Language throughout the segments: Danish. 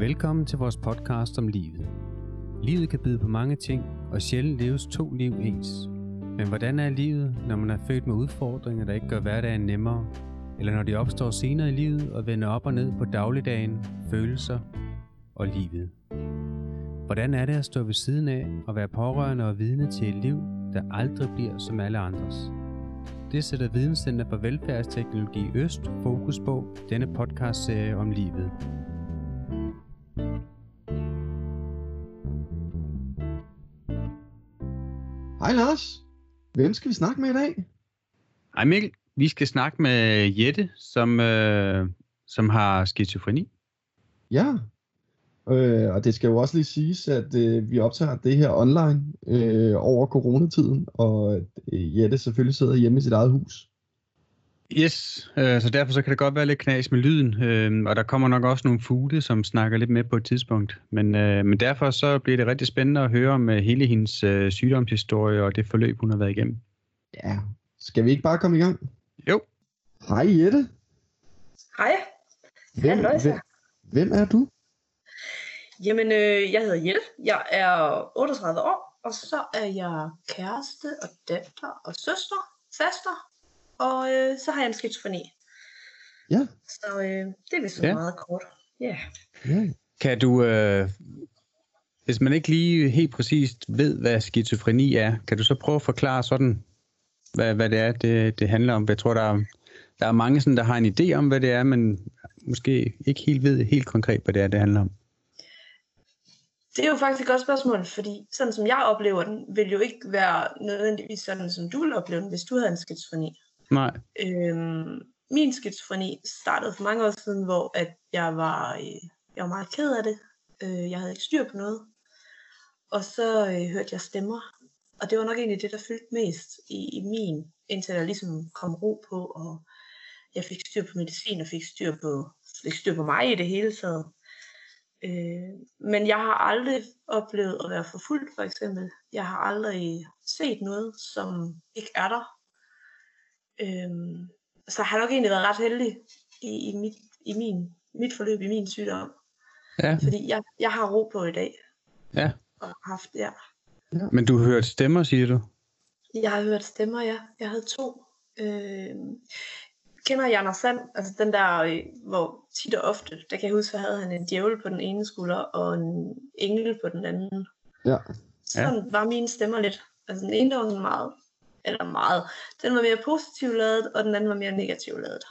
Velkommen til vores podcast om livet. Livet kan byde på mange ting, og sjældent leves to liv ens. Men hvordan er livet, når man er født med udfordringer, der ikke gør hverdagen nemmere? Eller når de opstår senere i livet og vender op og ned på dagligdagen, følelser og livet? Hvordan er det at stå ved siden af og være pårørende og vidne til et liv, der aldrig bliver som alle andres? Det sætter Videnscenter for Velfærdsteknologi Øst fokus på denne podcastserie om livet. Hej Lars. Hvem skal vi snakke med i dag? Hej Mikkel. Vi skal snakke med Jette, som, øh, som har skizofreni. Ja, øh, og det skal jo også lige siges, at øh, vi optager det her online øh, over coronatiden, og øh, Jette selvfølgelig sidder hjemme i sit eget hus. Yes, øh, så derfor så kan det godt være lidt knas med lyden, øh, og der kommer nok også nogle fugle, som snakker lidt med på et tidspunkt. Men, øh, men derfor så bliver det rigtig spændende at høre om øh, hele hendes øh, sygdomshistorie og det forløb, hun har været igennem. Ja, skal vi ikke bare komme i gang? Jo. Hej Jette. Hej. Hvem, hvem, hvem er du? Jamen, øh, jeg hedder Jette. Jeg er 38 år, og så er jeg kæreste og datter og søster, faster, og øh, så har jeg en skizofreni. Ja. Så øh, det er vist så Ja. meget kort. Ja. Ja. Kan du, øh, hvis man ikke lige helt præcist ved, hvad skizofreni er, kan du så prøve at forklare sådan, hvad, hvad det er, det, det handler om? Jeg tror, der er, der er mange, sådan, der har en idé om, hvad det er, men måske ikke helt ved helt konkret, hvad det er, det handler om. Det er jo faktisk et godt spørgsmål, fordi sådan som jeg oplever den, vil jo ikke være nødvendigvis sådan, som du ville opleve den, hvis du havde en skizofreni. Nej. Øhm, min skizofreni startede for mange år siden, hvor at jeg var, øh, jeg var meget ked af det. Øh, jeg havde ikke styr på noget. Og så øh, hørte jeg stemmer. Og det var nok egentlig det, der fyldte mest i, i min, indtil der ligesom kom ro på, og jeg fik styr på medicin, og fik styr på, fik styr på mig i det hele taget. Øh, men jeg har aldrig oplevet at være forfulgt, for eksempel. Jeg har aldrig set noget, som ikke er der. Øhm, så har jeg nok egentlig været ret heldig i, i, mit, i min, mit forløb, i min sygdom. Ja. Fordi jeg, jeg har ro på i dag. Ja. Og har haft, ja. Men du hørte stemmer, siger du? Jeg har hørt stemmer, ja. Jeg havde to. Øh, kender Janner Sand, altså den der, øh, hvor tit og ofte, der kan jeg huske, så havde han en djævel på den ene skulder, og en engel på den anden. Ja. Sådan ja. var mine stemmer lidt. Altså den ene der var sådan meget, eller meget, den var mere positivt lavet, og den anden var mere negativt lavet.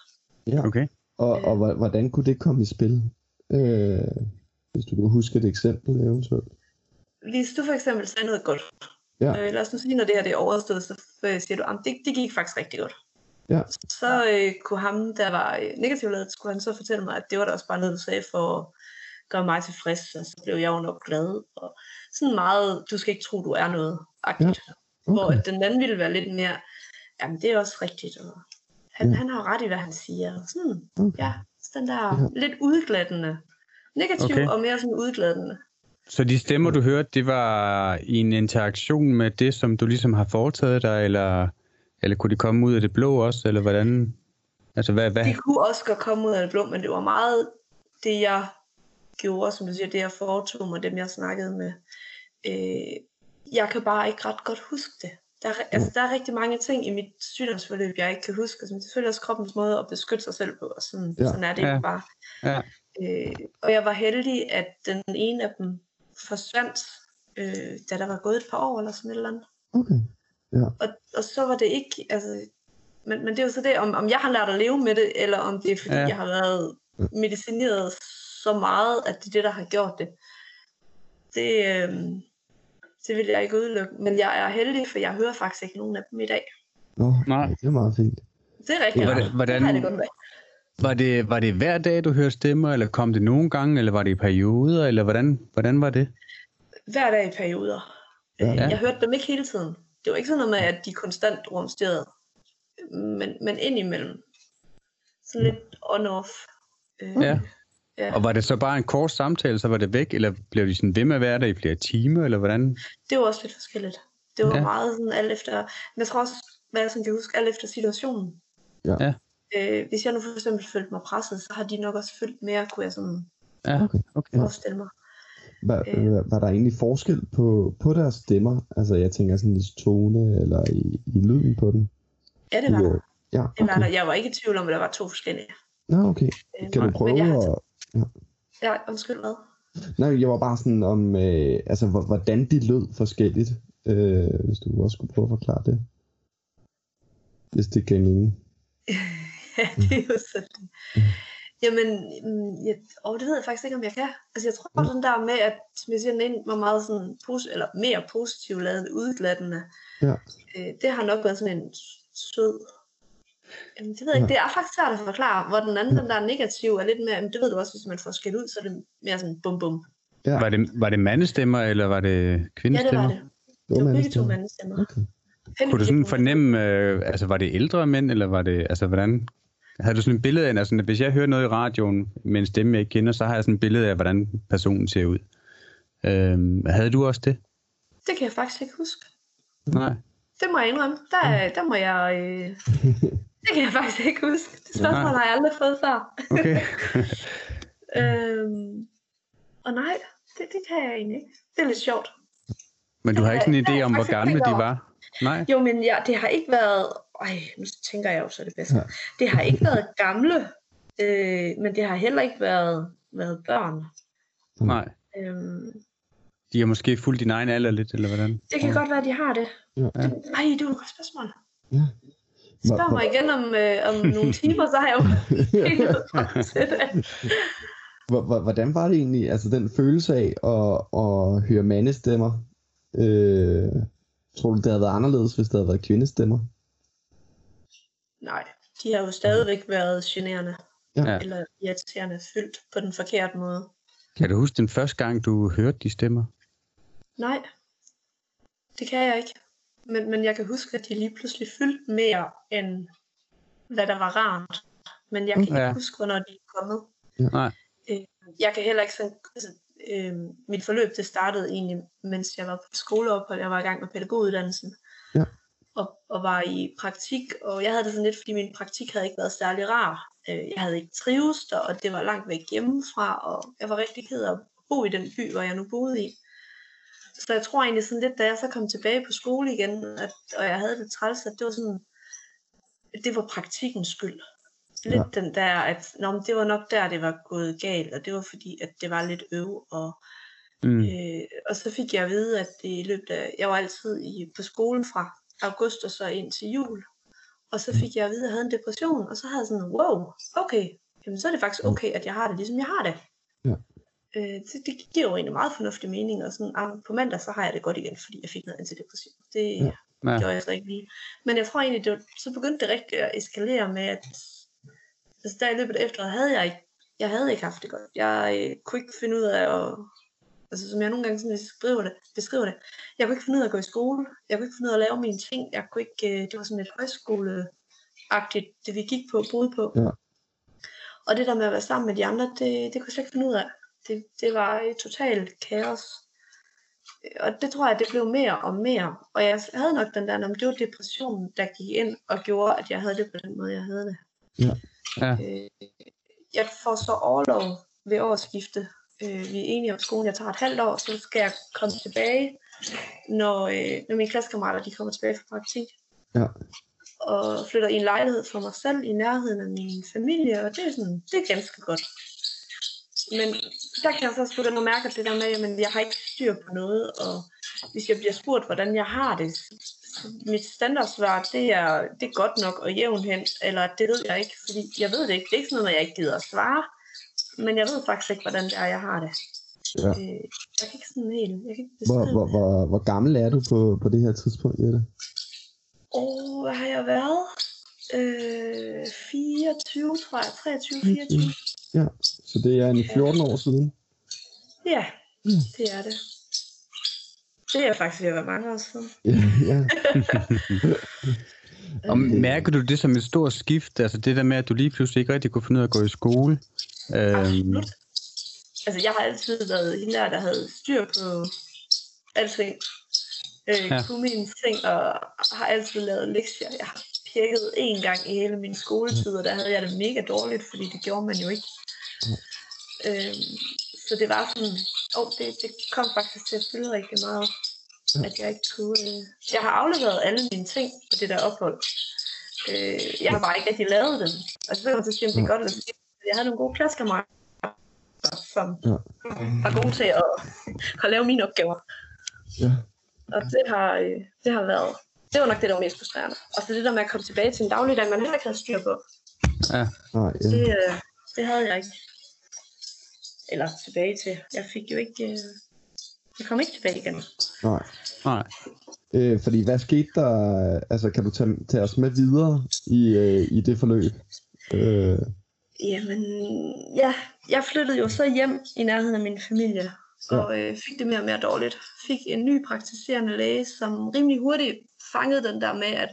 ja. Okay. Og, og hva- hvordan kunne det komme i spil? Øh, hvis du kan huske et eksempel eventuelt. Hvis du for eksempel sagde noget godt, Ja. øh, lad os nu sige, når det her det er overstået, så øh, siger du, at det, det gik faktisk rigtig godt. Ja. Så øh, kunne ham, der var øh, negativt lavet, skulle han så fortælle mig, at det var da også bare noget, du sagde for at gøre mig tilfreds, og så blev jeg jo nok glad. Og sådan meget, du skal ikke tro, du er noget agtigt. Ja. Hvor Okay. at den anden ville være lidt mere, jamen det er også rigtigt, og han, Ja. han har ret i, hvad han siger. Sådan, Okay. ja, så den der Ja. lidt udglattende. Negativ Okay. og mere sådan udglattende. Så de stemmer, du hørte, det var i en interaktion med det, som du ligesom har foretaget dig, eller, eller kunne de komme ud af det blå også, eller hvordan? Altså, hvad, hvad? De kunne også godt komme ud af det blå, men det var meget det, jeg gjorde, som du siger, det jeg foretog mig, dem jeg snakkede med. Øh, jeg kan bare ikke ret godt huske det. Der er, altså, der er rigtig mange ting i mit sygdomsforløb, jeg ikke kan huske. Altså, det er selvfølgelig også kroppens måde at beskytte sig selv på, og sådan, Ja. ja. sådan er det Ja. bare. Ja. Øh, og jeg var heldig, at den ene af dem forsvandt, øh, da der var gået et par år eller sådan et eller andet. Okay. Og, og så var det ikke, altså, men, men det er jo så det, om, om jeg har lært at leve med det, eller om det er fordi, Ja. ja. jeg har været medicineret så meget, at det er det, der har gjort det. Det, øh, det vil jeg ikke udelukke, men jeg er heldig, for jeg hører faktisk ikke nogen af dem i dag. Nå, Nej. det er meget fint. Det er rigtig Hvordan- hvordan- Det godt med. Var det, var det hver dag, du hørte stemmer, eller kom det nogle gange, eller var det i perioder, eller hvordan, hvordan var det? Hver dag i perioder. Ja. Øh. Jeg hørte dem ikke hele tiden. Det var ikke sådan noget med, at de konstant rumsterede. Men, men indimellem. Sådan lidt on-off. Øh, Ja. Ja. Og var det så bare en kort samtale, så var det væk, eller blev de sådan ved med at være der i flere timer, eller hvordan? det var også lidt forskelligt. Det var Ja. meget sådan alt efter, men jeg tror også, hvad jeg sådan kan huske, alt efter situationen. Ja. Ja. Øh, hvis jeg nu for eksempel følte mig presset, så har de nok også følt mere, kunne jeg sådan Ja, Okay. okay. forestille mig. Var, Øh. var, der egentlig forskel på, på deres stemmer? Altså jeg tænker sådan i tone eller i, i lyden på den? Ja, det var I, der. øh, Ja, Det var okay. der. Jeg var ikke i tvivl om, at der var to forskellige. Nå, okay. Øh, Kan du men prøve at... Ja, undskyld hvad? Nej, jeg var bare sådan om, øh, altså hvor- hvordan de lød forskelligt. Øh, hvis du også skulle prøve at forklare det. Hvis det gav mening. ja, det er jo sådan. Jamen, mm, jeg, og det ved jeg faktisk ikke, om jeg kan. Altså, jeg tror sådan der med, at, den ene var meget sådan, pos- eller mere positiv lavet end udglattende. Ja. Øh, det har nok været sådan en sød. Jamen, det ved jeg ikke. Det er faktisk svært at forklare, hvor den anden, den der er negativ, er lidt mere, men det ved du også, hvis man får skæld ud, så er det mere sådan bum bum. Ja. Var det, var det mandestemmer, eller var det Ja, det kvindestemmer? var det. Det Det var begge to mandestemmer. Okay. Kunne du sådan fornemme, øh, altså var det ældre mænd, eller var det, altså hvordan, havde du sådan et billede af, altså hvis jeg hører noget i radioen med en stemme, jeg ikke kender, så har jeg sådan et billede af, hvordan personen ser ud. Øhm, havde du også det? Det kan jeg faktisk ikke huske. Nej. Det må jeg indrømme. Der, der må jeg... Øh... Det kan jeg faktisk ikke huske. Det spørgsmål har jeg aldrig fået før. Okay. Øhm... Og nej, det, det kan jeg egentlig ikke. Det er lidt sjovt. Men du har ikke sådan en idé om, hvor gamle de var? Nej? Jo, men ja, det har ikke været... Ej, nu tænker jeg jo så det bedste. Ja. Det har ikke været gamle, øh, men det har heller ikke været, været børn. Nej. Øhm, De har måske fulgt din egen alder lidt, eller hvordan? det kan godt være, at de har det. Ja. det ej, det er jo et godt spørgsmål. Ja. Spørg mig igen om, øh, om nogle timer, så har jeg jo helt til det. Hvordan var det egentlig, altså den følelse af at, at høre mandestemmer? Øh, tror du, det havde været anderledes, hvis det havde været kvindestemmer? Nej, de har jo stadigvæk været generende. Ja. Eller irriterende, fyldt på den forkerte måde. Kan du huske den første gang, du hørte de stemmer? Nej, det kan jeg ikke. Men, men jeg kan huske, at de lige pludselig fyldte mere, end hvad der var rart. Men jeg kan ikke Ja. huske, hvornår de er kommet. Nej. Øh, jeg kan heller ikke sådan... Altså, øh, mit forløb, det startede egentlig, mens jeg var på skoleophold. Jeg var i gang med pædagoguddannelsen. Ja. Og, og var i praktik, og jeg havde det sådan lidt, fordi min praktik havde ikke været særlig rar. Øh, jeg havde ikke trives der, og det var langt væk hjemmefra, og jeg var rigtig ked af at bo i den by, hvor jeg nu boede i. Så jeg tror egentlig sådan lidt, da jeg så kom tilbage på skole igen, at, og jeg havde det træls, at det var sådan, det var praktikkens skyld. Lidt ja. den der, at nå, men det var nok der, det var gået galt, og det var fordi, at det var lidt øv, og, Mm. øh, og så fik jeg at vide, at det i løbet af, jeg var altid i, på skolen fra august og så ind til jul, og så fik jeg at vide, at jeg havde en depression, og så havde jeg sådan, wow, okay, jamen så er det faktisk okay, at jeg har det, ligesom jeg har det. Ja. Øh, det, det giver jo egentlig meget fornuftig mening, og sådan, ah, på mandag så har jeg det godt igen, fordi jeg fik noget antidepressiv. Det Ja. ja. Ja. gjorde jeg så ikke lige. Men jeg tror egentlig, det var, så begyndte det rigtig at eskalere med, at altså der i løbet af efteråret havde jeg ikke, jeg havde ikke haft det godt. Jeg øh, kunne ikke finde ud af at, altså som jeg nogle gange sådan beskriver det, beskriver det, jeg kunne ikke finde ud af at gå i skole, jeg kunne ikke finde ud af at lave mine ting, jeg kunne ikke, øh, det var sådan lidt højskoleagtigt, det vi gik på, boede på. Ja. Og det der med at være sammen med de andre, det, det kunne jeg slet ikke finde ud af. Det, det var et totalt kaos. Og det tror jeg, det blev mere og mere. Og jeg havde nok den der, om det var depressionen, der gik ind og gjorde, at jeg havde det på den måde, jeg havde det. Ja. Ja. Øh, jeg får så overlov ved årsskifte. Øh, vi er enige om skolen, jeg tager et halvt år, så skal jeg komme tilbage, når, øh, når mine klassekammerater de kommer tilbage fra praktik. Ja. Og flytter i en lejlighed for mig selv i nærheden af min familie, og det er, sådan, det er ganske godt. Men der kan jeg så også begynde at mærke at det der med, at jeg har ikke styr på noget, og hvis jeg bliver spurgt, hvordan jeg har det, mit standardsvar, det er, det er godt nok og jævn hen, eller det ved jeg ikke, fordi jeg ved det ikke. Det er ikke sådan noget, jeg ikke gider at svare, men jeg ved faktisk ikke, hvordan det er, jeg har det. Ja. Øh, jeg kan ikke sådan helt, jeg kan ikke Hvor, beskrive hvor, hvor, hvor gammel er du på, på det her tidspunkt, Jette? Åh, hvad har jeg været? Øh, 24, tror jeg. 23, 24. Ja, så det er en 14 år siden. Ja, Mm. det er det. Det er faktisk ved at være mange år siden. Ja. Og mærker du det som et stort skift? Altså det der med, at du lige pludselig ikke rigtig kunne finde ud af at gå i skole? Øhm, Absolut. Altså, jeg har altid været hende der, der havde styr på alting. Øh, Ja. ja. Kunne mine ting, og har altid lavet lektier. Jeg har pjekket én gang i hele min skoletid, og der havde jeg det mega dårligt, fordi det gjorde man jo ikke. Øhm, så det var sådan, åh, oh, det, det kom faktisk til at fylde rigtig meget, at jeg ikke kunne... Øh, jeg har afleveret alle mine ting på det der ophold. Øh, jeg har bare ikke rigtig lavet dem. Og så kan man så sige, om det er godt eller skidt. Jeg havde nogle gode klassekammerater, som Ja. var gode til at, at lave mine opgaver. Ja. Og det har, øh, det har været, det var nok det, der var mest frustrerende. Og så det der med at komme tilbage til en dagligdag, man heller ikke havde styr på. Ja. Nej, ja. Det, øh, det havde jeg ikke. Eller tilbage til. Jeg fik jo ikke... Øh, jeg kom ikke tilbage igen. Nej. Nej. Øh, fordi hvad skete der? Altså, kan du tage, tage os med videre i, øh, i det forløb? Øh, Jamen, ja, jeg flyttede jo så hjem i nærheden af min familie, og øh, fik det mere og mere dårligt. Fik en ny praktiserende læge, som rimelig hurtigt fangede den der med, at,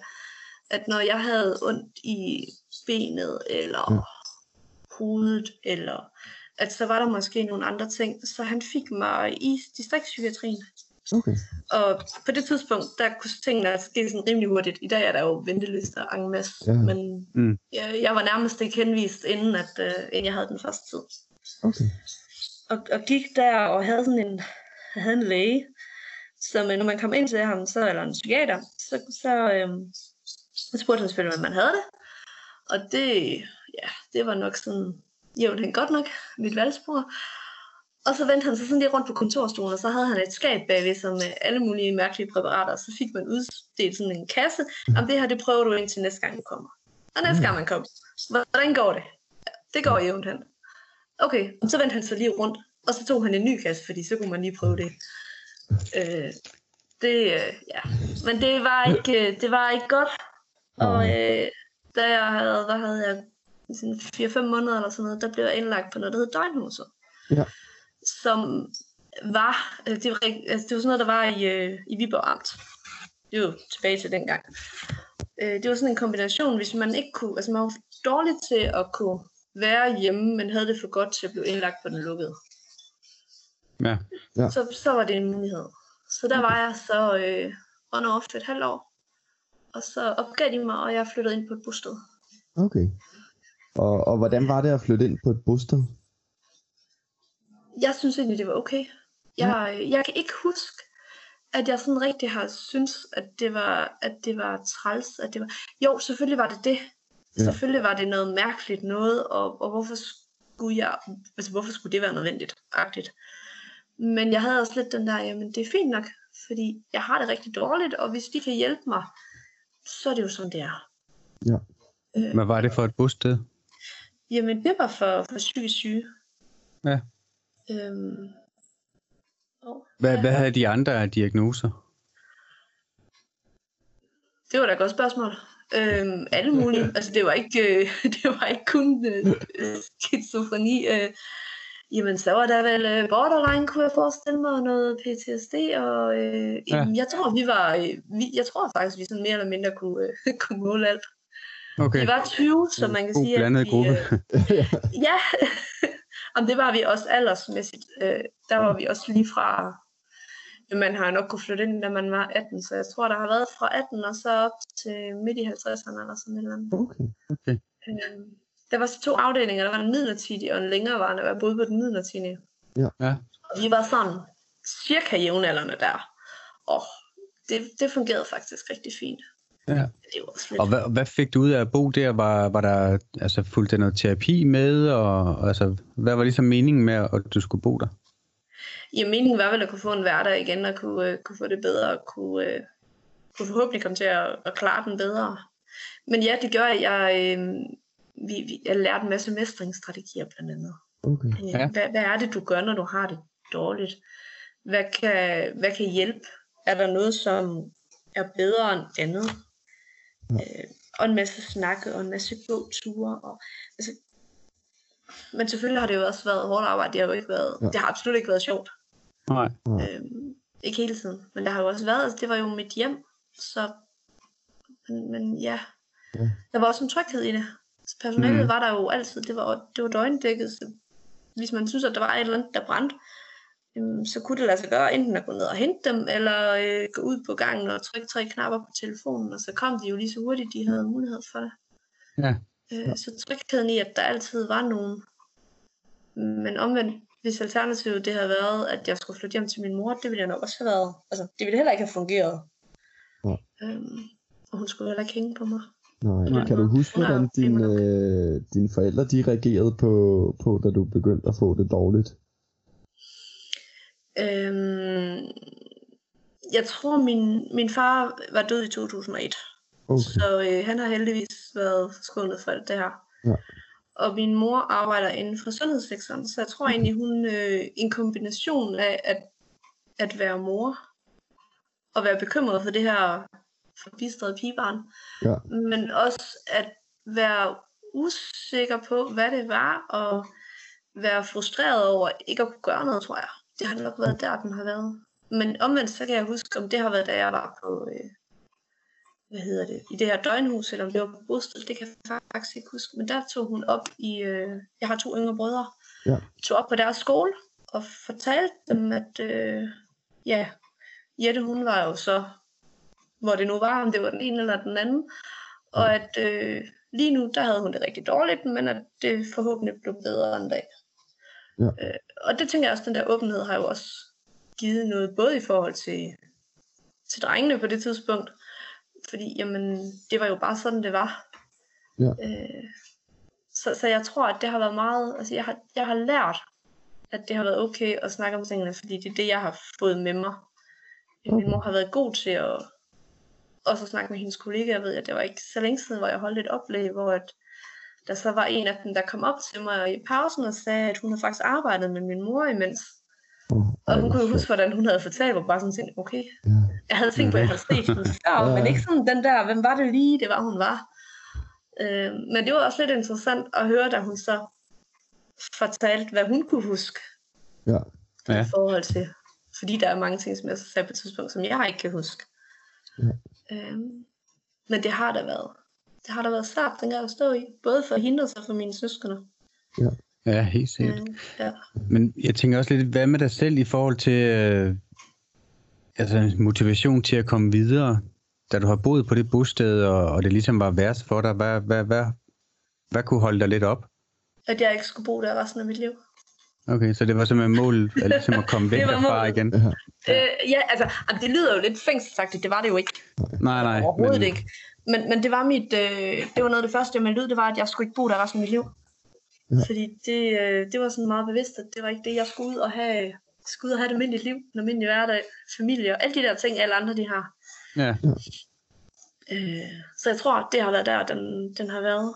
at når jeg havde ondt i benet, eller Ja. hovedet, eller at så var der måske nogle andre ting, så han fik mig i distriktspsykiatrien. okay. Og på det tidspunkt, der kunne tingene ske sådan rimelig hurtigt. I dag er der jo ventelister en masse, Ja. men Mm. jeg, jeg var nærmest ikke henvist, inden, at, øh, inden jeg havde den første tid. Okay. Og, og gik der og havde sådan en, jeg havde en læge, som øh, når man kom ind til ham, så, eller en psykiater, så, så, øhm, så spurgte han selvfølgelig, hvordan man havde det. Og det, ja, det var nok sådan, jævnt hen godt nok, mit valgspor. Og så vendte han sig sådan lige rundt på kontorstolen, og så havde han et skab bagved, som med alle mulige mærkelige præparater, og så fik man udstedt sådan en kasse. Om det her, det prøver du indtil næste gang, du kommer. Og næste gang man kommer, hvordan går det? "Ja, Det går jævnt hen. Okay, og så vendte han sig lige rundt, og så tog han en ny kasse, fordi så kunne man lige prøve det. Øh, det, øh, ja. Men det var ikke, øh, det var ikke godt. Og øh, da jeg havde, hvad havde jeg, sådan 4-5 måneder eller sådan noget, der blev jeg indlagt på noget, der hed døgnhuset. Ja. Som var, øh, det var, altså, det var sådan noget, der var i, øh, i Viborg Amt. Det var jo tilbage til dengang. Øh, det var sådan en kombination, hvis man ikke kunne, altså man var dårlig til at kunne være hjemme, men havde det for godt til at blive indlagt på den lukkede. Ja. Ja. Så, så var det en mulighed. Så der var jeg så øh, on off et halvt år. Og så opgav de mig, og jeg flyttede ind på et bosted. Okay. Og, og hvordan var det at flytte ind på et bosted? Jeg synes egentlig, det var okay. Jeg, jeg kan ikke huske, at jeg sådan rigtig har synes, at det var, at det var træls. At det var... Jo, selvfølgelig var det det. Ja. Ja. Selvfølgelig var det noget mærkeligt noget, og, og hvorfor skulle jeg, altså hvorfor skulle det være nødvendigt, agtigt. Men jeg havde også lidt den der, jamen det er fint nok, fordi jeg har det rigtig dårligt, og hvis de kan hjælpe mig, så er det jo sådan, det er. Ja. Øh, Hvad var det for et bosted? Jamen, det var for, for psykisk syge. Ja. Øhm, og, Hvad, hvad havde de andre af diagnoser? Det var da et godt spørgsmål. Øhm, alle mulige. Altså, det var ikke, øh, det var ikke kun øh, øh, skizofreni. Øh, jamen, så var der vel øh, borderline, kunne jeg forestille mig, og noget PTSD, og øh, Ja. ja. jeg tror, vi var, øh, vi, jeg tror faktisk, vi sådan mere eller mindre kunne, øh, kunne måle alt. Okay. Vi var 20, så man kan God sige, blandet at vi, gruppe. Øh, ja, Om det var vi også aldersmæssigt. Øh, der var vi også lige fra, man har nok kunne flytte ind, da man var 18, så jeg tror, der har været fra 18 og så op til midt i 50'erne eller sådan et eller andet. Okay. Øh, der var så to afdelinger, der var en midlertidig og en længerevarende, og jeg boede på den midlertidige. Ja. Ja. Og vi var sådan cirka jævnaldrende der. Og det, det fungerede faktisk rigtig fint. Ja. Og hvad, hvad fik du ud af at bo der? Var, var der altså, fulgt der noget terapi med? Og, altså, hvad var ligesom meningen med, at du skulle bo der? Ja, meningen var vel at kunne få en hverdag igen, og kunne, øh, kunne få det bedre, og kunne, øh, kunne forhåbentlig komme til at, at klare den bedre. Men ja, det gør, at jeg, øh, vi, vi, jeg lærte en masse mestringsstrategier blandt andet. Okay. Øh, Ja. hvad, hvad er det, du gør, når du har det dårligt? Hvad kan, hvad kan hjælpe? Er der noget, som er bedre end andet? Øh, og en masse snakke, og en masse gåture. Og, altså, men selvfølgelig har det jo også været hårdt arbejde. Det har jo ikke været, Ja. det har absolut ikke været sjovt. Nej. Øhm, ikke hele tiden, men der har jo også været, altså det var jo mit hjem, så, men, men ja, Ja. der var også en tryghed i det. Så personalet mm. var der jo altid, det var, det var døgndækket, så hvis man synes, at der var et eller andet, der brændte, øhm, så kunne det lade sig gøre enten at gå ned og hente dem, eller øh, gå ud på gangen og trykke tre knapper på telefonen, og så kom de jo lige så hurtigt, de havde mulighed for det. Ja. Øh, så trygheden i, at der altid var nogen, men omvendt, hvis alternativet det havde været, at jeg skulle flytte hjem til min mor, det ville jeg nok også have været. Altså, det ville heller ikke have fungeret. Ja. Øhm, og hun skulle heller ikke hænge på mig. Nej. Nej. Kan du huske, hvordan dine, øh, dine forældre de reagerede på, på, da du begyndte at få det dårligt? Øhm, jeg tror, min, min far var død i 2001. Okay. Så øh, han har heldigvis været skånet for det her. Ja. Og min mor arbejder inden for sundhedssektoren, så jeg tror egentlig, hun øh, en kombination af at, at være mor og være bekymret for det her forbistrede pigebarn, Ja. men også at være usikker på, hvad det var, og være frustreret over ikke at kunne gøre noget, tror jeg. Det har nok været der, den har været. Men omvendt, så kan jeg huske, om det har været, da jeg var på, øh, hvad hedder det, i det her døgnhus, eller om det var på bosted, det kan jeg faktisk ikke huske. Men der tog hun op i, øh, jeg har to yngre brødre, Ja. tog op på deres skole, og fortalte dem, at øh, ja, Jette hun var jo så, hvor det nu var, om det var den ene eller den anden, og at øh, lige nu, der havde hun det rigtig dårligt, men at det forhåbentlig blev bedre en dag. Ja. Øh, og det tænker jeg også, den der åbenhed har jo også givet noget, både i forhold til, til drengene på det tidspunkt, fordi jamen, det var jo bare sådan, det var. Ja. Øh, så, så jeg tror, at det har været meget, altså jeg har, jeg har lært, at det har været okay at snakke om tingene, fordi det er det, jeg har fået med mig. Okay. Min mor har været god til at også at snakke med hendes kollegaer. Jeg ved, at det var ikke så længe siden, hvor jeg holdt et oplæg, hvor at der så var en af dem, der kom op til mig i pausen og sagde, at hun har faktisk arbejdet med min mor imens. Oh, Og hun kunne jo huske, hvordan hun havde fortalt, hvor bare sådan tænkte, okay, Ja. jeg havde tænkt på, at jeg havde set hende før, Ja. men ikke sådan den der, hvem var det lige, det var hun var. Øh, men det var også lidt interessant at høre, da hun så fortalte, hvad hun kunne huske Ja. Ja. i forhold til, fordi der er mange ting, som jeg sagde på et tidspunkt, som jeg ikke kan huske. Ja. Øhm, men det har der været. Det har der været svært, dengang at stå i, både for hende og for mine søskende. Ja, helt sikkert. Øhm, ja. Men jeg tænker også lidt, hvad med dig selv i forhold til øh, altså motivation til at komme videre, da du har boet på det bosted, og, og det ligesom var værst for dig. Hvad, hvad, hvad, hvad kunne holde dig lidt op? At jeg ikke skulle bo der resten af mit liv. Okay, så det var simpelthen målet, at, ligesom at komme væk Det var derfra målet. igen? Øh, ja, altså, det lyder jo lidt fængselsagtigt, det var det jo ikke. Nej, nej. Overhovedet men, ikke. Men, men det var mit, øh, det var noget af det første, jeg meldte ud, det var, at jeg skulle ikke bo der resten af mit liv. Ja. Fordi det, øh, det var sådan meget bevidst, at det var ikke det, jeg skulle ud og have, skulle ud og have et almindeligt liv, en almindelig hverdag, familie og alle de der ting, alle andre de har. Ja, Øh, så jeg tror, det har været der, den, den har været.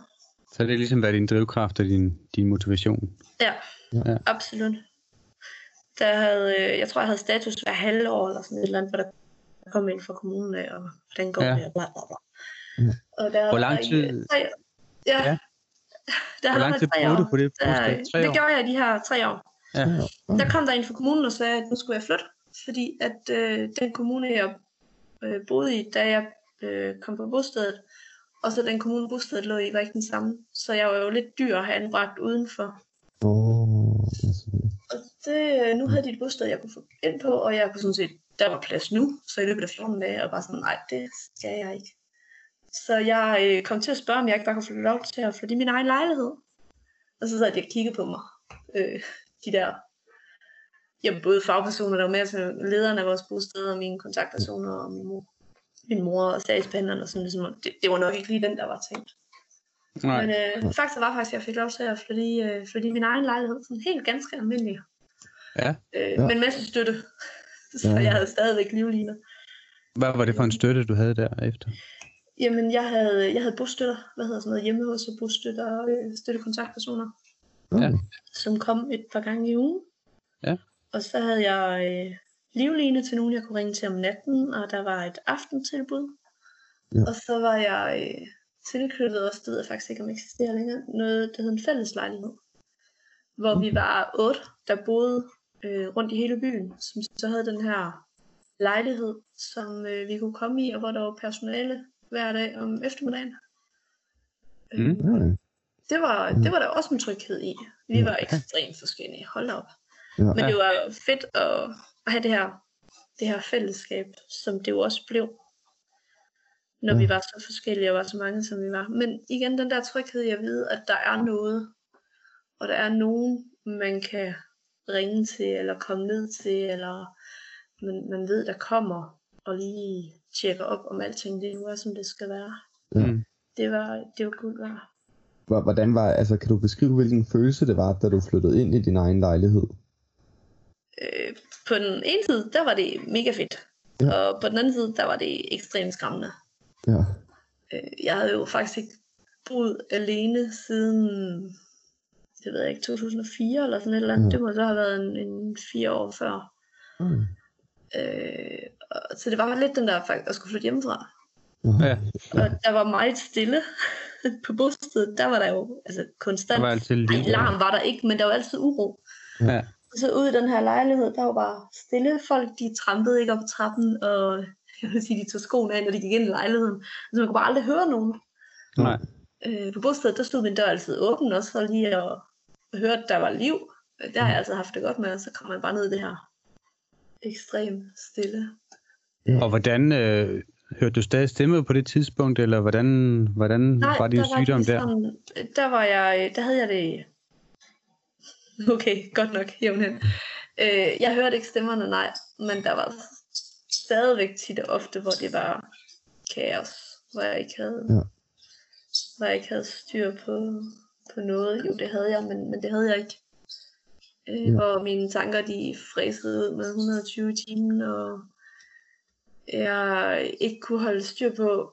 så det har ligesom været din drivkraft og din, din motivation. Ja, Ja. Absolut. Der havde, øh, jeg tror, jeg havde status hver halvår, eller sådan et eller andet, hvor der kom ind fra kommunen af, og hvordan går Ja. det, og bla bla bla. Ja. Og der Hvor lang tid- øh, Tre, ja, Ja. Der Hvor har lang tid boede du på det Der, det gjorde jeg de her tre år. Ja. Der kom der en fra kommunen og sagde, at nu skulle jeg flytte, fordi at øh, den kommune, jeg øh, boede i, da jeg øh, kom på bostedet, og så den kommune, bostedet lå i, var ikke den samme. Så jeg var jo lidt dyr at have anbragt udenfor. Selvfølgelig. Og det, øh, nu havde de et bosted, jeg kunne få ind på, og jeg kunne sådan set, der var plads nu, så i løbet af 14 dage, og bare sådan, nej, det skal jeg ikke. Så jeg øh, kom til at spørge, om jeg ikke bare kunne få lov til at flytte i min egen lejlighed. Og så sad de og kiggede på mig. Øh, de der, jamen både fagpersoner, der var med, altså lederen af vores bosted, og mine kontaktpersoner, og min mor, min mor og sagsbehandleren, og sådan ligesom, det, det var nok ikke lige den, der var tænkt. Nej. Men øh, faktisk var faktisk, at jeg fik lov til at flytte i, øh, flytte i min egen lejlighed, sådan helt ganske almindelig. Ja. Øh, Ja. Men en masse støtte, så Ja. jeg havde stadigvæk livliner. Hvad var det for en støtte, du havde derefter? Jamen, jeg havde, jeg havde bostøtter, hvad hedder sådan noget, hjemme hos og bostøtter og øh, støttekontaktpersoner. Ja. som kom et par gange i ugen. Ja. Og så havde jeg øh, livline til nogen, jeg kunne ringe til om natten, og der var et aftentilbud. Ja. Og så var jeg øh, tilknyttet også, det ved jeg faktisk ikke, om eksisterer længere, noget, der hed en fælles lejlighed. Hvor vi var otte, der boede øh, rundt i hele byen, som så havde den her lejlighed, som øh, vi kunne komme i, og hvor der var personale hver dag om eftermiddagen. Mm. Øh, det var, det var der også en tryghed i. Vi var ekstremt forskellige. Hold op. Ja. Men det var fedt at, at have det her, det her fællesskab, som det jo også blev. Når Ja. vi var så forskellige og var så mange, som vi var. Men igen, den der tryghed at vide, at der er noget. og der er nogen, man kan ringe til, eller komme ned til, eller man, man ved, der kommer, og lige tjekker op, om alting det nu er, som det skal være. Mm. Det var, det var guld værd. Hvor- Hvordan var, altså kan du beskrive, hvilken følelse det var, da du flyttede ind i din egen lejlighed? Øh, på den ene side, der var det mega fedt. Ja. Og på den anden side, der var det ekstremt skræmmende. Ja. Øh, jeg havde jo faktisk ikke boet alene siden, det ved jeg ikke, 2004 eller sådan et eller andet. Ja. Det må så have været en, en fire år før. Mm. Øh, så det var lidt den der faktisk at skulle flytte hjemmefra. Ja, Og der var meget stille på bostedet. Der var der jo altså, der konstant. var altid liv. Ej, larm var der ikke, men der var altid uro. Ja. Og så ude i den her lejlighed, der var bare stille. Folk, de trampede ikke op trappen, og jeg vil sige, de tog skoene af, når de gik ind i lejligheden. Så man kunne bare aldrig høre nogen. Nej. Øh, på bostedet, der stod min dør altid åben, også for lige at, at høre, at der var liv. Der har jeg altså haft det godt med, og så kommer man bare ned i det her ekstremt stille. Og hvordan, øh, hørte du stadig stemme på det tidspunkt, eller hvordan, hvordan var din der sygdom der? Sådan, der var jeg, der havde jeg det, okay, godt nok, jævn øh, Jeg hørte ikke stemmerne, nej, men der var stadigvæk tit og ofte, hvor det var kaos, hvor jeg ikke havde, Ja. hvor jeg ikke havde styr på, på noget. Jo, det havde jeg, men, men det havde jeg ikke. Øh, Ja. Hvor mine tanker, de fræsede ud med 120 timer, og jeg ikke kunne holde styr på,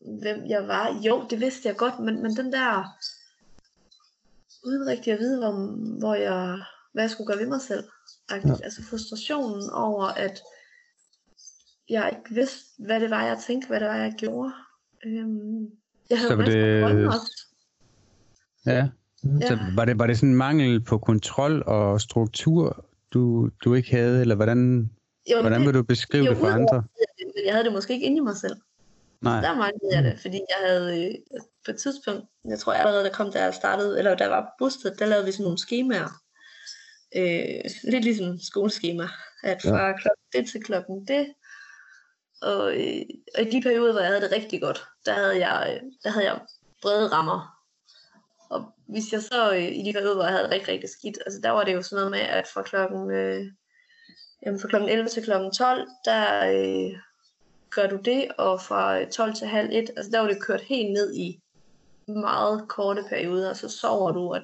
hvem jeg var. Jo, det vidste jeg godt, men, men den der, uden rigtig at vide, hvor, hvor jeg, hvad jeg skulle gøre ved mig selv. Ja. Ja. Altså frustrationen over, at jeg ikke vidste, hvad det var, jeg tænkte, hvad det var, jeg gjorde. Øhm, jeg havde Så var det-. Ja. Ja. Så var det, var det sådan en mangel på kontrol og struktur, du, du ikke havde, eller hvordan, Jo, hvordan vil du beskrive det for andre? Men jeg havde det måske ikke inde i mig selv. Nej. Der manglede jeg det, fordi jeg havde øh, på et tidspunkt, jeg tror allerede, der kom, da jeg startede, eller jeg var på bosted, der lavede vi sådan nogle skemaer. Øh, lidt ligesom skoleskema, at fra ja. klokken det til klokken det. Og, øh, og i de perioder, hvor jeg havde det rigtig godt, der havde jeg, øh, der havde jeg brede rammer. Og hvis jeg så øh, i de perioder, hvor jeg havde det rigtig, rigtig skidt, altså der var det jo sådan noget med, at fra klokken, øh, jamen fra klokken 11 til klokken 12, der øh, gør du det, og fra øh, 12 til halv 1, altså der var det kørt helt ned i meget korte perioder, og så sover du, at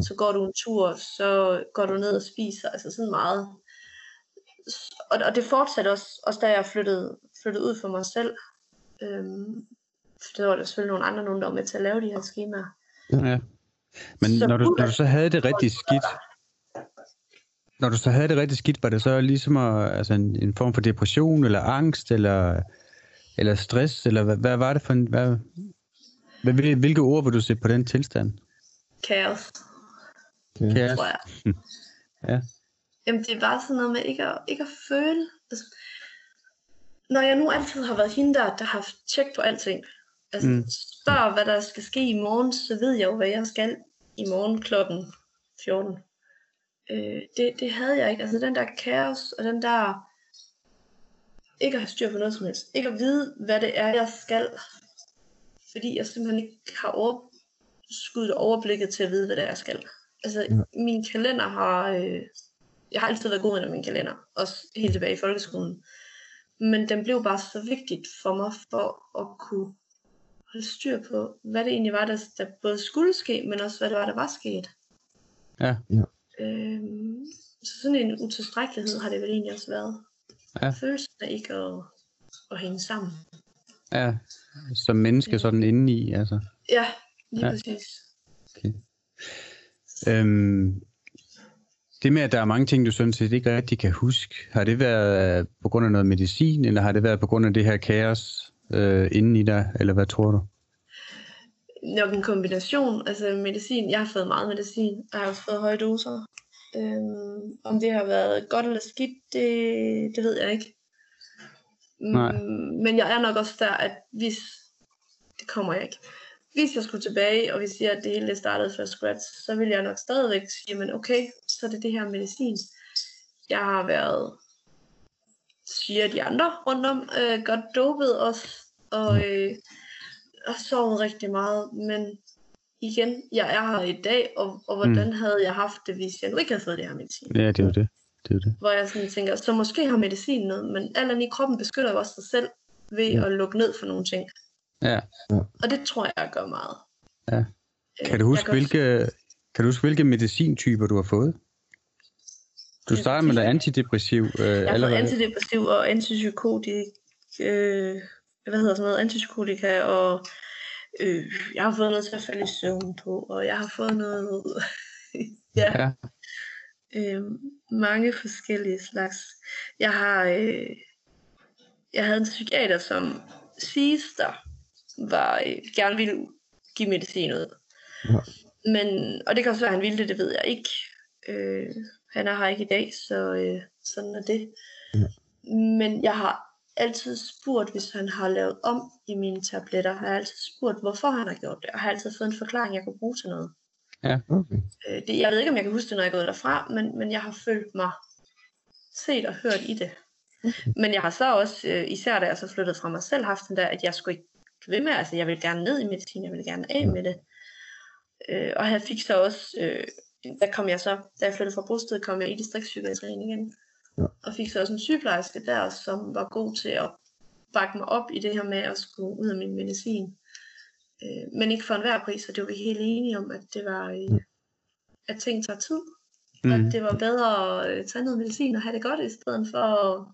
så går du en tur, så går du ned og spiser, altså sådan meget. Og, og det fortsatte også, også da jeg flyttede, flyttede ud for mig selv. Øhm, for der var der selvfølgelig nogle andre, nogen, der var med til at lave de her skemaer. Ja. Men Så når du, når du så havde det rigtig skidt, når du så havde det rigtig skidt, var det så ligesom at, altså en, en form for depression, eller angst, eller, eller stress, eller hvad, hvad var det for en, hvad, hvad, hvil- hvilke ord vil du sætte på den tilstand? Kaos. Kaos. tror jeg. Ja. Jamen det er bare sådan noget med ikke at, ikke at føle. Altså, når jeg nu altid har været hende der, der har haft tjek på alting. Altså Mm. mm. spørg hvad der skal ske i morgen, så ved jeg jo hvad jeg skal i morgen klokken 14. Øh, det, det havde jeg ikke. Altså den der kaos og den der ikke at have styr på noget som helst. Ikke at vide hvad det er jeg skal. Fordi jeg simpelthen ikke har overskud og overblikket til at vide hvad det er jeg skal. Altså Ja. min kalender har øh, jeg har altid været god med min kalender, også helt tilbage i folkeskolen. Men den blev bare så vigtigt for mig for at kunne holde styr på, hvad det egentlig var, der, der både skulle ske, men også hvad det var, der var sket. Ja. Ja. Øhm, så sådan en utilstrækkelighed har det vel egentlig også været. Ja. Følelsen af ikke at, at hænge sammen. Ja, som menneske sådan indeni, altså. Ja, lige Ja. ja. præcis. Okay. Øhm, det med, at der er mange ting, du sådan set ikke rigtig kan huske, har det været øh, på grund af noget medicin, eller har det været på grund af det her kaos øh, inden i dig, eller hvad tror du? Nok en kombination, altså medicin, jeg har fået meget medicin, og jeg har også fået høje doser. Øhm, om det har været godt eller skidt, det, det ved jeg ikke. Nej. Mm, Men jeg er nok også der, at hvis, det kommer jeg ikke, hvis jeg skulle tilbage, og vi siger, at det hele startede fra scratch, så vil jeg nok stadigvæk sige, men okay, så er det det her medicin. Jeg har været, siger de andre rundt om, øh, godt dopet også, og øh, har sovet rigtig meget, men igen, jeg er her i dag, og, og hvordan mm. havde jeg haft det, hvis jeg nu ikke havde fået det her medicin? Ja, det er jo det. det, er det. Hvor jeg sådan tænker, så måske har medicin noget, men alt i kroppen beskytter jo også sig selv ved Ja. at lukke ned for nogle ting. Ja. Og det tror jeg gør meget. Ja. Øh, Kan du huske, hvilke, kan du huske, hvilke medicintyper du har fået? Du starter med noget antidepressiv øh, Jeg har allerede. antidepressiv og antipsykotik, øh, hvad hedder sådan noget, antipsykotika, og øh, jeg har fået noget til at falde i søvn på, og jeg har fået noget, ja, Ja. øh, mange forskellige slags. Jeg har, øh, jeg havde en psykiater, som sidst der var, øh, gerne ville give medicin ud. Ja. Men, og det kan også være, at han ville det, det ved jeg ikke. Øh, han er her ikke i dag, så øh, sådan er det. Ja. Men jeg har altid spurgt, hvis han har lavet om i mine tabletter, har jeg altid spurgt, hvorfor han har gjort det, og har altid fået en forklaring, jeg kunne bruge til noget. Okay. Øh, det, jeg ved ikke, om jeg kan huske det, når jeg er gået derfra, men, men jeg har følt mig set og hørt i det. Men jeg har så også, øh, især da jeg så flyttede fra mig selv, haft den der, at jeg skulle ikke blive ved med, altså jeg vil gerne ned i medicin, jeg vil gerne af med det. Øh, og jeg fik så også, øh, der kom jeg så, da jeg flyttede fra bosted, kom jeg i distriktspsykiatrien igen. Ja. Og fik så også en sygeplejerske der, som var god til at bakke mig op i det her med at skulle ud af min medicin. Øh, men ikke for enhver pris, og det var vi helt enige om, at det var, øh, at ting tager tid. Mm. Mm. At det var bedre at tage noget medicin og have det godt, i stedet for at,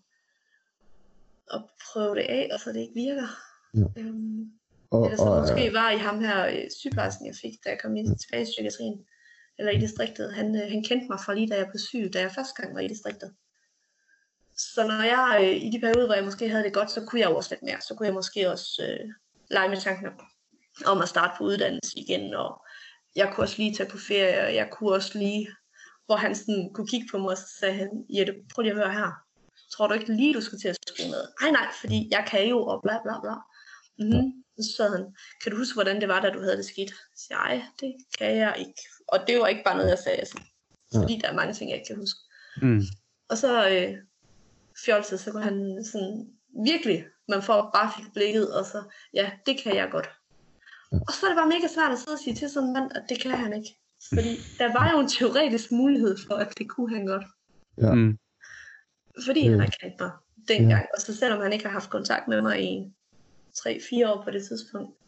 at prøve det af, og så det ikke virker. Ja. Øhm, Og, eller så og, måske var i ham her øh, sygeplejersken, jeg fik, da jeg kom ind tilbage i psykiatrien, eller i distriktet. Han, øh, han kendte mig fra lige da jeg blev syg, da jeg første gang var i distriktet. Så når jeg øh, i de perioder, hvor jeg måske havde det godt, så kunne jeg også lidt mere. Så kunne jeg måske også øh, lege med tanken om- at starte på uddannelse igen, og jeg kunne også lige tage på ferie, og jeg kunne også lige, hvor han sådan kunne kigge på mig, og så sagde han, Jette, prøv lige at høre her. Tror du ikke lige, du skal til at skrive noget? Nej, nej, fordi jeg kan jo, og bla bla bla. Mm-hmm. Så sagde han, kan du huske, hvordan det var, da du havde det skidt? Så jeg, nej, det kan jeg ikke. Og det var ikke bare noget, jeg sagde, altså, fordi der er mange ting, jeg ikke kan huske. Mm. Og så øh, fjolset, så kunne han sådan, virkelig, man får bare fik blikket, og så, ja, det kan jeg godt. Og så er det bare mega svært at sidde og sige til sådan en mand, at det kan han ikke. Fordi der var jo en teoretisk mulighed for, at det kunne han godt. Ja. Mm. Fordi Ja. han har kendt mig dengang. Og så selvom han ikke har haft kontakt med mig i 3-4 år på det tidspunkt.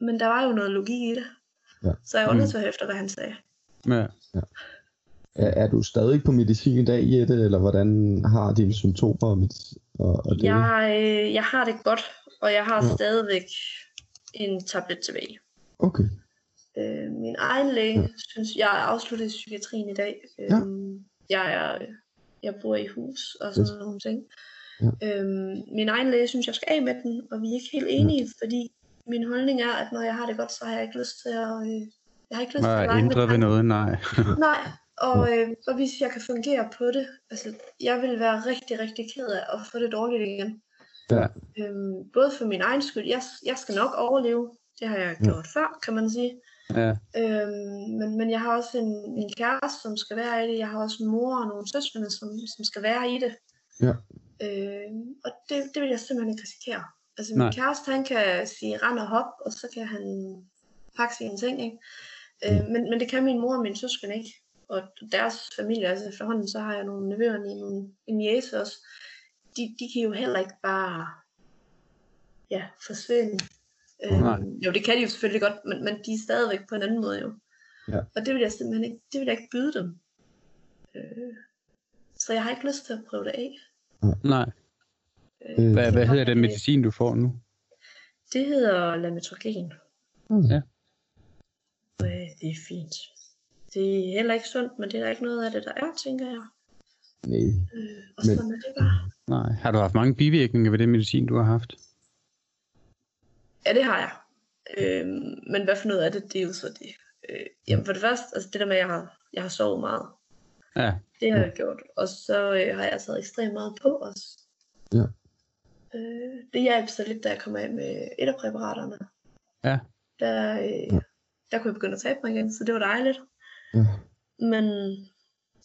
Men der var jo noget logik i det. Ja. Så jeg var Mm. efter, hvad han sagde. Ja. Er, er du stadig på medicin i dag, Jette, eller hvordan har dine symptomer og, og, og det? Jeg, øh, jeg har det godt, og jeg har Ja. ja. stadigvæk en tablet tilbage. Okay. Øh, min egen læge Ja. ja. synes, jeg er afsluttet i psykiatrien i dag. Øh, Ja. jeg, er, jeg bor i hus og sådan Yes. nogle ting. Ja. Øhm, min egen læge synes, jeg skal af med den, og vi er ikke helt enige, fordi min holdning er, at når jeg har det godt, så har jeg ikke lyst til at... Øh, jeg har ikke lyst til at med ændre ved noget, nej. Nej, og, øh, og hvis jeg kan fungere på det, altså jeg vil være rigtig, rigtig ked af at få det dårligt igen. Ja. Øhm, både for min egen skyld, jeg, jeg skal nok overleve, det har jeg Ja. gjort før, kan man sige. Ja. Øhm, men, men jeg har også en, en kæreste, som skal være i det, jeg har også en mor og nogle søskende, som, som skal være i det. Ja. Øhm, og det, det vil jeg simpelthen ikke risikere. Altså min Nej. kæreste, han kan sige rend og hop, og så kan han pakke sine ting, ikke? Øh, men, men det kan min mor og min søskende ikke. Og deres familie, altså efterhånden, så har jeg nogle nevøer og nogle, en jæse også. De, de kan jo heller ikke bare ja, forsvinde. Nej. Øhm, jo, det kan de jo selvfølgelig godt, men, men de er stadigvæk på en anden måde jo. Ja. Og det vil jeg simpelthen ikke, det vil jeg ikke byde dem. Øh, så jeg har ikke lyst til at prøve det af. Nej. Øh, Hvad, hvad hedder den medicin, du får nu? Det hedder lametrogen. Okay. Ja. Øh, det er fint. Det er heller ikke sundt, men det er der ikke noget af det, der er, tænker jeg. Nej. Øh, og Men- sådan er det bare. Nej. Har du haft mange bivirkninger ved den medicin, du har haft? Ja, det har jeg. Øh, men hvad for noget af det, det er jo så det. Øh, jamen for det første, altså det der med, at jeg har, jeg har sovet meget. Ja. Det har jeg gjort. Og så øh, har jeg taget ekstremt meget på også. Ja. Øh, det hjalp så lidt, da jeg kom af med et af præparaterne. Ja. Der, øh, der kunne jeg begynde at tabe mig igen, så det var dejligt. Ja. Men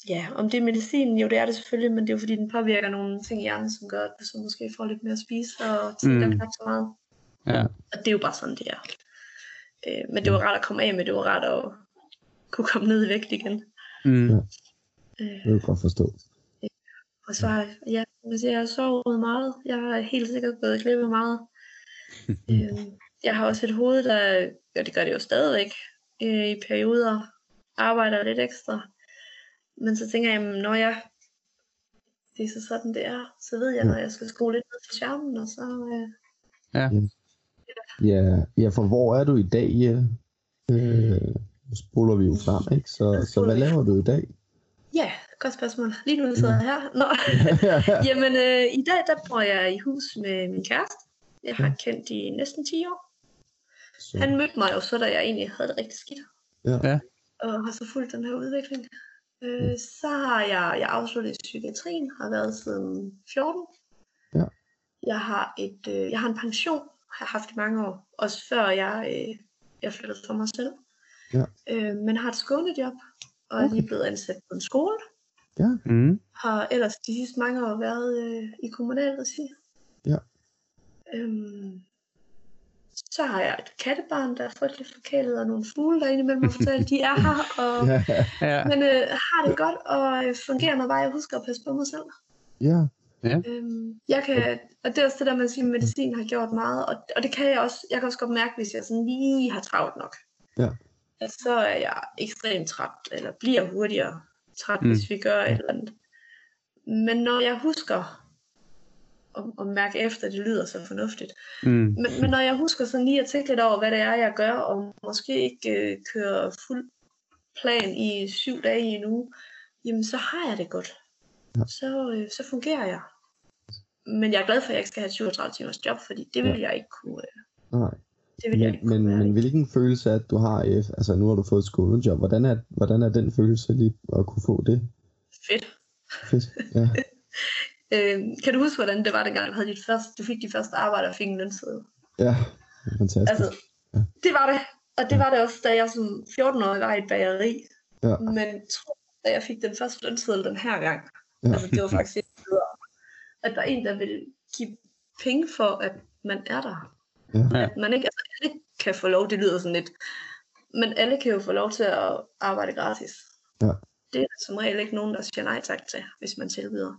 ja, om det er medicin, jo det er det selvfølgelig, men det er jo fordi, den påvirker nogle ting i hjernen, som gør, at du så måske får lidt mere at spise og tænker Mm. mm. knap så meget. Ja. Og det er jo bare sådan, det er. Øh, men det var rart at komme af med, det var rart at kunne komme ned i vægt igen. Mm. Ja. Øh, Det kan jeg godt forstå. og så har jeg, ja, jeg, siger, jeg har sovet meget. Jeg har helt sikkert gået glip af meget. øh, jeg har også et hoved, der, og det gør det jo stadigvæk, øh, i perioder arbejder lidt ekstra. Men så tænker jeg, jamen, når jeg, det er så sådan det er, så ved jeg, når jeg skal skrue lidt ned for skærmen, og så, øh, Ja, ja, for hvor er du i dag, Jette? Øh, nu spoler vi jo frem, ikke? Så, så hvad laver du i dag? ja, godt spørgsmål. Lige nu sidder jeg her. Nå. Jamen, øh, i dag der bor jeg i hus med min kæreste. Jeg har kendt i næsten 10 år. så, Han mødte mig jo så, da jeg egentlig havde det rigtig skidt. ja. Ja. Og har så fulgt den her udvikling. Øh, så har jeg, jeg afsluttet i psykiatrien, har været siden 14. Ja. Jeg har et, øh, jeg har en pension, har jeg haft i mange år, også før jeg, øh, jeg flyttede for mig selv. Ja. Øh, men har et skånejob, og er Okay. lige blevet ansat på en skole. Mm. Har ellers de sidste mange år været øh, i kommunalregi. Ja. Øhm, så har jeg et kattebarn, der er frygtelig forkælet, og nogle fugle, der indimellem har fortalt, de er her, og, Ja, Ja. men øh, har det godt, og øh, fungerer, når bare jeg husker at passe på mig selv. ja, Øhm, jeg kan, og det er også det der, man siger, at medicin har gjort meget, og, og det kan jeg også, jeg kan også godt mærke, hvis jeg sådan lige har travlt nok. Ja. At så er jeg ekstremt træt, eller bliver hurtigere træt, mm. hvis vi gør et eller andet. Men når jeg husker at, at mærke efter, det lyder så fornuftigt, Mm. men, men når jeg husker sådan lige at tænke lidt over, hvad det er, jeg gør, og måske ikke øh, kører fuld plan i syv dage i en uge, jamen så har jeg det godt. Ja. Så, øh, så fungerer jeg. Men jeg er glad for, at jeg ikke skal have et 37 timers job, fordi det vil Ja. jeg ikke kunne. Øh, nej. det vil jeg Men, ikke kunne men, være men hvilken følelse at du har, øh, altså nu har du fået et skolejob, hvordan er, hvordan er den følelse lige at kunne få det? Fedt. Fedt. Ja, Øh, kan du huske, hvordan det var, dengang du, havde dit første, du fik dit første arbejde og fik en lønseddel? ja, fantastisk. Altså, det var det. Og det var det også, da jeg som 14-årig var i et bageri. Ja. Men tror, da jeg fik den første lønseddel den her gang, Ja. altså det var faktisk bedre, at der er en, der vil give penge for, at man er der. Ja. Ja. At man ikke, altså alle kan få lov, det lyder sådan lidt, men alle kan jo få lov til at arbejde gratis. Ja. Det er der som regel ikke nogen, der siger nej tak til, hvis man tilbyder.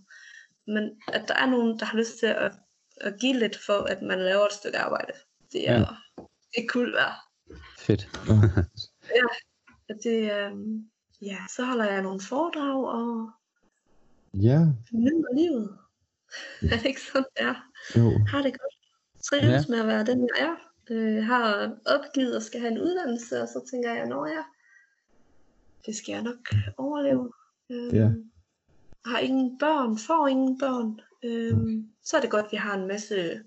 Men at der er nogen, der har lyst til at, at give lidt for, at man laver et stykke arbejde, det er, Ja. ja. det er cool værd. Fedt. At det, øhm, ja, så holder jeg nogle foredrag og Ja, nyder livet. er det ikke sådan, det er? jo. Har det godt. Trives ja. med at være den, jeg er. Øh, har opgivet og skal have en uddannelse, og så tænker jeg, når jeg, det skal jeg nok overleve. Øh, Ja. Har ingen børn, får ingen børn. Øh, så er det godt, at vi har en masse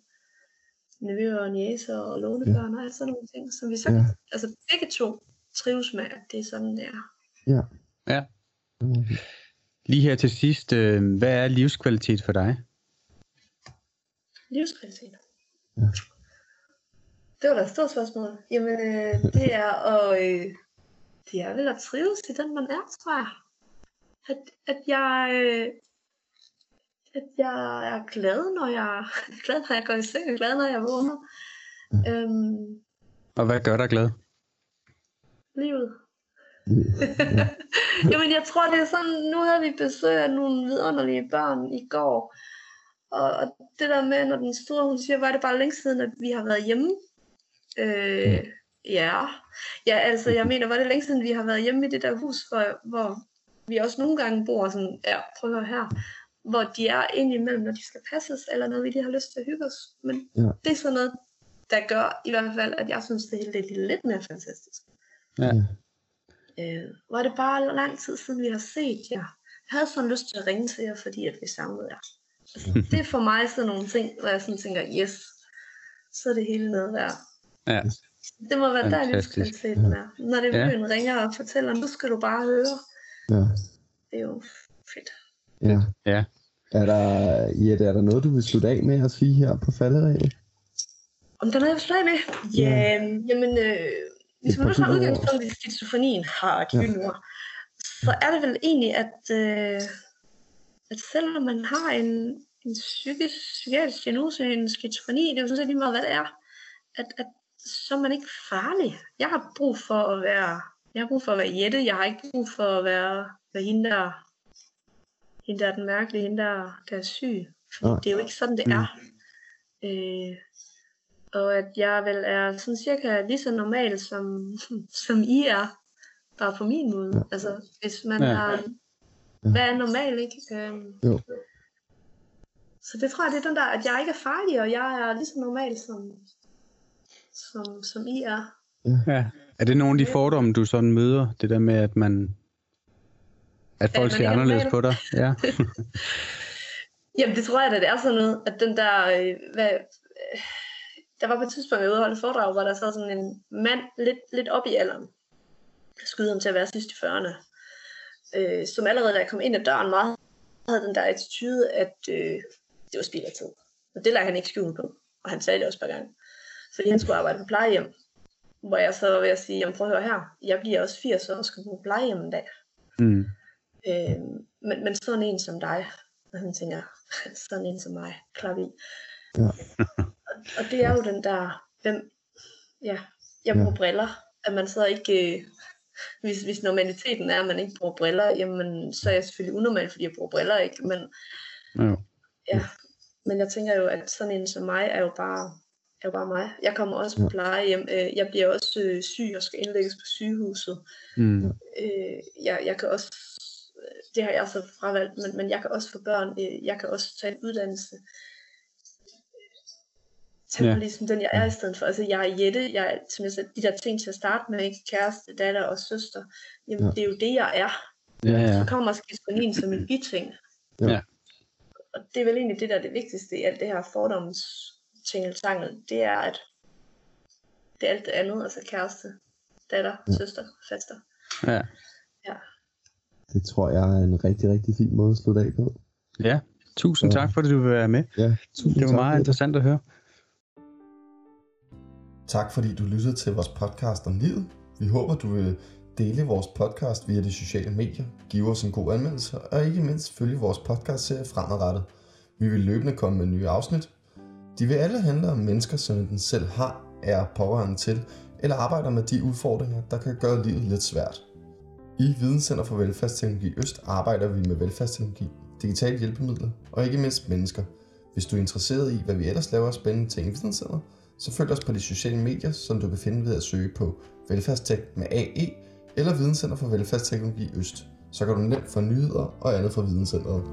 nevøer og næser og lånebørn og alt sådan nogle ting, som vi så, Ja. ja. altså begge to trives med, at det er sådan, det er. Ja. Ja. Lige her til sidst, øh, hvad er livskvalitet for dig? Livskvalitet. Ja. Det var da et stort spørgsmål. Jamen, øh, det er at, øh, det er vel at trives i den, man er, tror jeg. At, at jeg, øh, at jeg er glad, når jeg, glad, når jeg går i seng, glad, når jeg vågner. Øhm, Og hvad gør dig glad? livet. Ja. Jamen, jeg tror, det er sådan, nu havde vi besøg af nogle vidunderlige børn i går. Og, og det der med, når den store, hun siger, var det bare længe siden, at vi har været hjemme. Øh, ja. Ja, altså, jeg mener, var det længe siden, vi har været hjemme i det der hus, hvor, hvor vi også nogle gange bor sådan, ja, prøv at høre her, hvor de er indimellem, når de skal passes, eller når vi lige har lyst til at hygge os. Men Ja. det er sådan noget, der gør i hvert fald, at jeg synes, det hele er lidt mere fantastisk. Ja. Øh, var det bare lang tid siden, vi har set jer. Jeg havde sådan lyst til at ringe til jer, fordi at vi savnede jer. Altså, det er for mig sådan nogle ting, hvor jeg sådan tænker, yes, så er det hele noget værd. Ja. Det må være der, Fantastisk. livskvaliteten er. Når det ja. ringer og fortæller, nu skal du bare høre. Ja. Det er jo fedt. ja. Ja. Er der, Jette, er der noget, du vil slutte af med at sige her på falderæbet? Om der er noget, jeg vil slutte af med? Ja, jamen, øh, hvis Et man nu tager udgangspunkt i skizofrenien, har gyldne ord, så er det vel egentlig, at, øh, at selvom man har en, en psykisk, psykiatrisk diagnose, en skizofreni, det er jo sådan set lige meget, hvad det er, at, at så er man ikke farlig. Jeg har brug for at være, jeg har brug for at være Jette, jeg har ikke brug for at være, være hende der, hende der er den mærkelige, hende der, der er syg. Nej. Det er jo ikke sådan, det Mm. er. Øh, og at jeg vel er sådan cirka lige så normal, som, som I er, bare på min måde. Ja. Altså, hvis man Ja. ja. har... Hvad er normal, ikke? Øhm, Jo. så det tror jeg, det er den der, at jeg ikke er farlig, og jeg er lige så normal, som, som, som I er. Ja. Er det nogle af de fordomme, du sådan møder? Det der med, at man... At folk ser er anderledes på dig? Ja. Jamen, det tror jeg da, det er sådan noget, at den der, øh, hvad, øh, der var på et tidspunkt, jeg holde foredrag, hvor der sad sådan en mand lidt, lidt op i alderen, skyde ham til at være sidst i 40'erne, øh, som allerede da jeg kom ind ad døren meget, havde den der attitude, at øh, det var spild af tid. Og det lagde han ikke skjul på, og han sagde det også par gange. Fordi han skulle arbejde på plejehjem, hvor jeg så var ved at sige, jamen prøv at høre her, jeg bliver også 80 år og skal på plejehjem en dag. Mm. Øh, men, men sådan en som dig, og han tænker, sådan en som mig, klap i. Ja. og, og det er jo den der, hvem, ja, jeg bruger Ja. briller, at man så ikke, øh, hvis, hvis normaliteten er, at man ikke bruger briller, jamen så er jeg selvfølgelig unormal, fordi jeg bruger briller, ikke? Men, Jo. ja, men jeg tænker jo, at sådan en som mig er jo bare, er bare mig. Jeg kommer også på plejehjem, øh, jeg bliver også øh, syg og skal indlægges på sygehuset Mm. øh, jeg, jeg kan også, det har jeg så fravalgt, men, men jeg kan også få børn, jeg kan også tage en uddannelse. Tag ja. ligesom den, jeg er i stedet for. Altså, jeg er Jette, jeg, er, som jeg sagde, de der ting til at starte med, ikke? kæreste, datter og søster, jamen, Ja. ja. det er jo det, jeg er. Ja, ja. Så kommer skizofrenien som en biting. Ja. Og det er vel egentlig det, der er det vigtigste i alt det her fordoms tingeltangel, det er, at det er alt det andet, altså kæreste, datter, Ja. søster, faster. Ja. Det tror jeg er en rigtig, rigtig fin måde at slutte af på. ja. Tusind Ja. tak, fordi du vil være med. Ja, tusind Det var tak, meget interessant at høre. Tak fordi du lyttede til vores podcast om livet. Vi håber, du vil dele vores podcast via de sociale medier, give os en god anmeldelse og ikke mindst følge vores podcastserie fremadrettet. Vi vil løbende komme med nye afsnit. De vil alle handle om mennesker, som den selv har, er pårørende til, eller arbejder med de udfordringer, der kan gøre livet lidt svært. I Videnscenter for Velfærdsteknologi Øst arbejder vi med velfærdsteknologi, digitale hjælpemidler og ikke mindst mennesker. Hvis du er interesseret i, hvad vi ellers laver af spændende ting i Videnscenter, så følg os på de sociale medier, som du kan finde ved at søge på Velfærdstek med AE eller Videnscenter for Velfærdsteknologi Øst. Så kan du nemt få nyheder og andet fra Videnscenteret.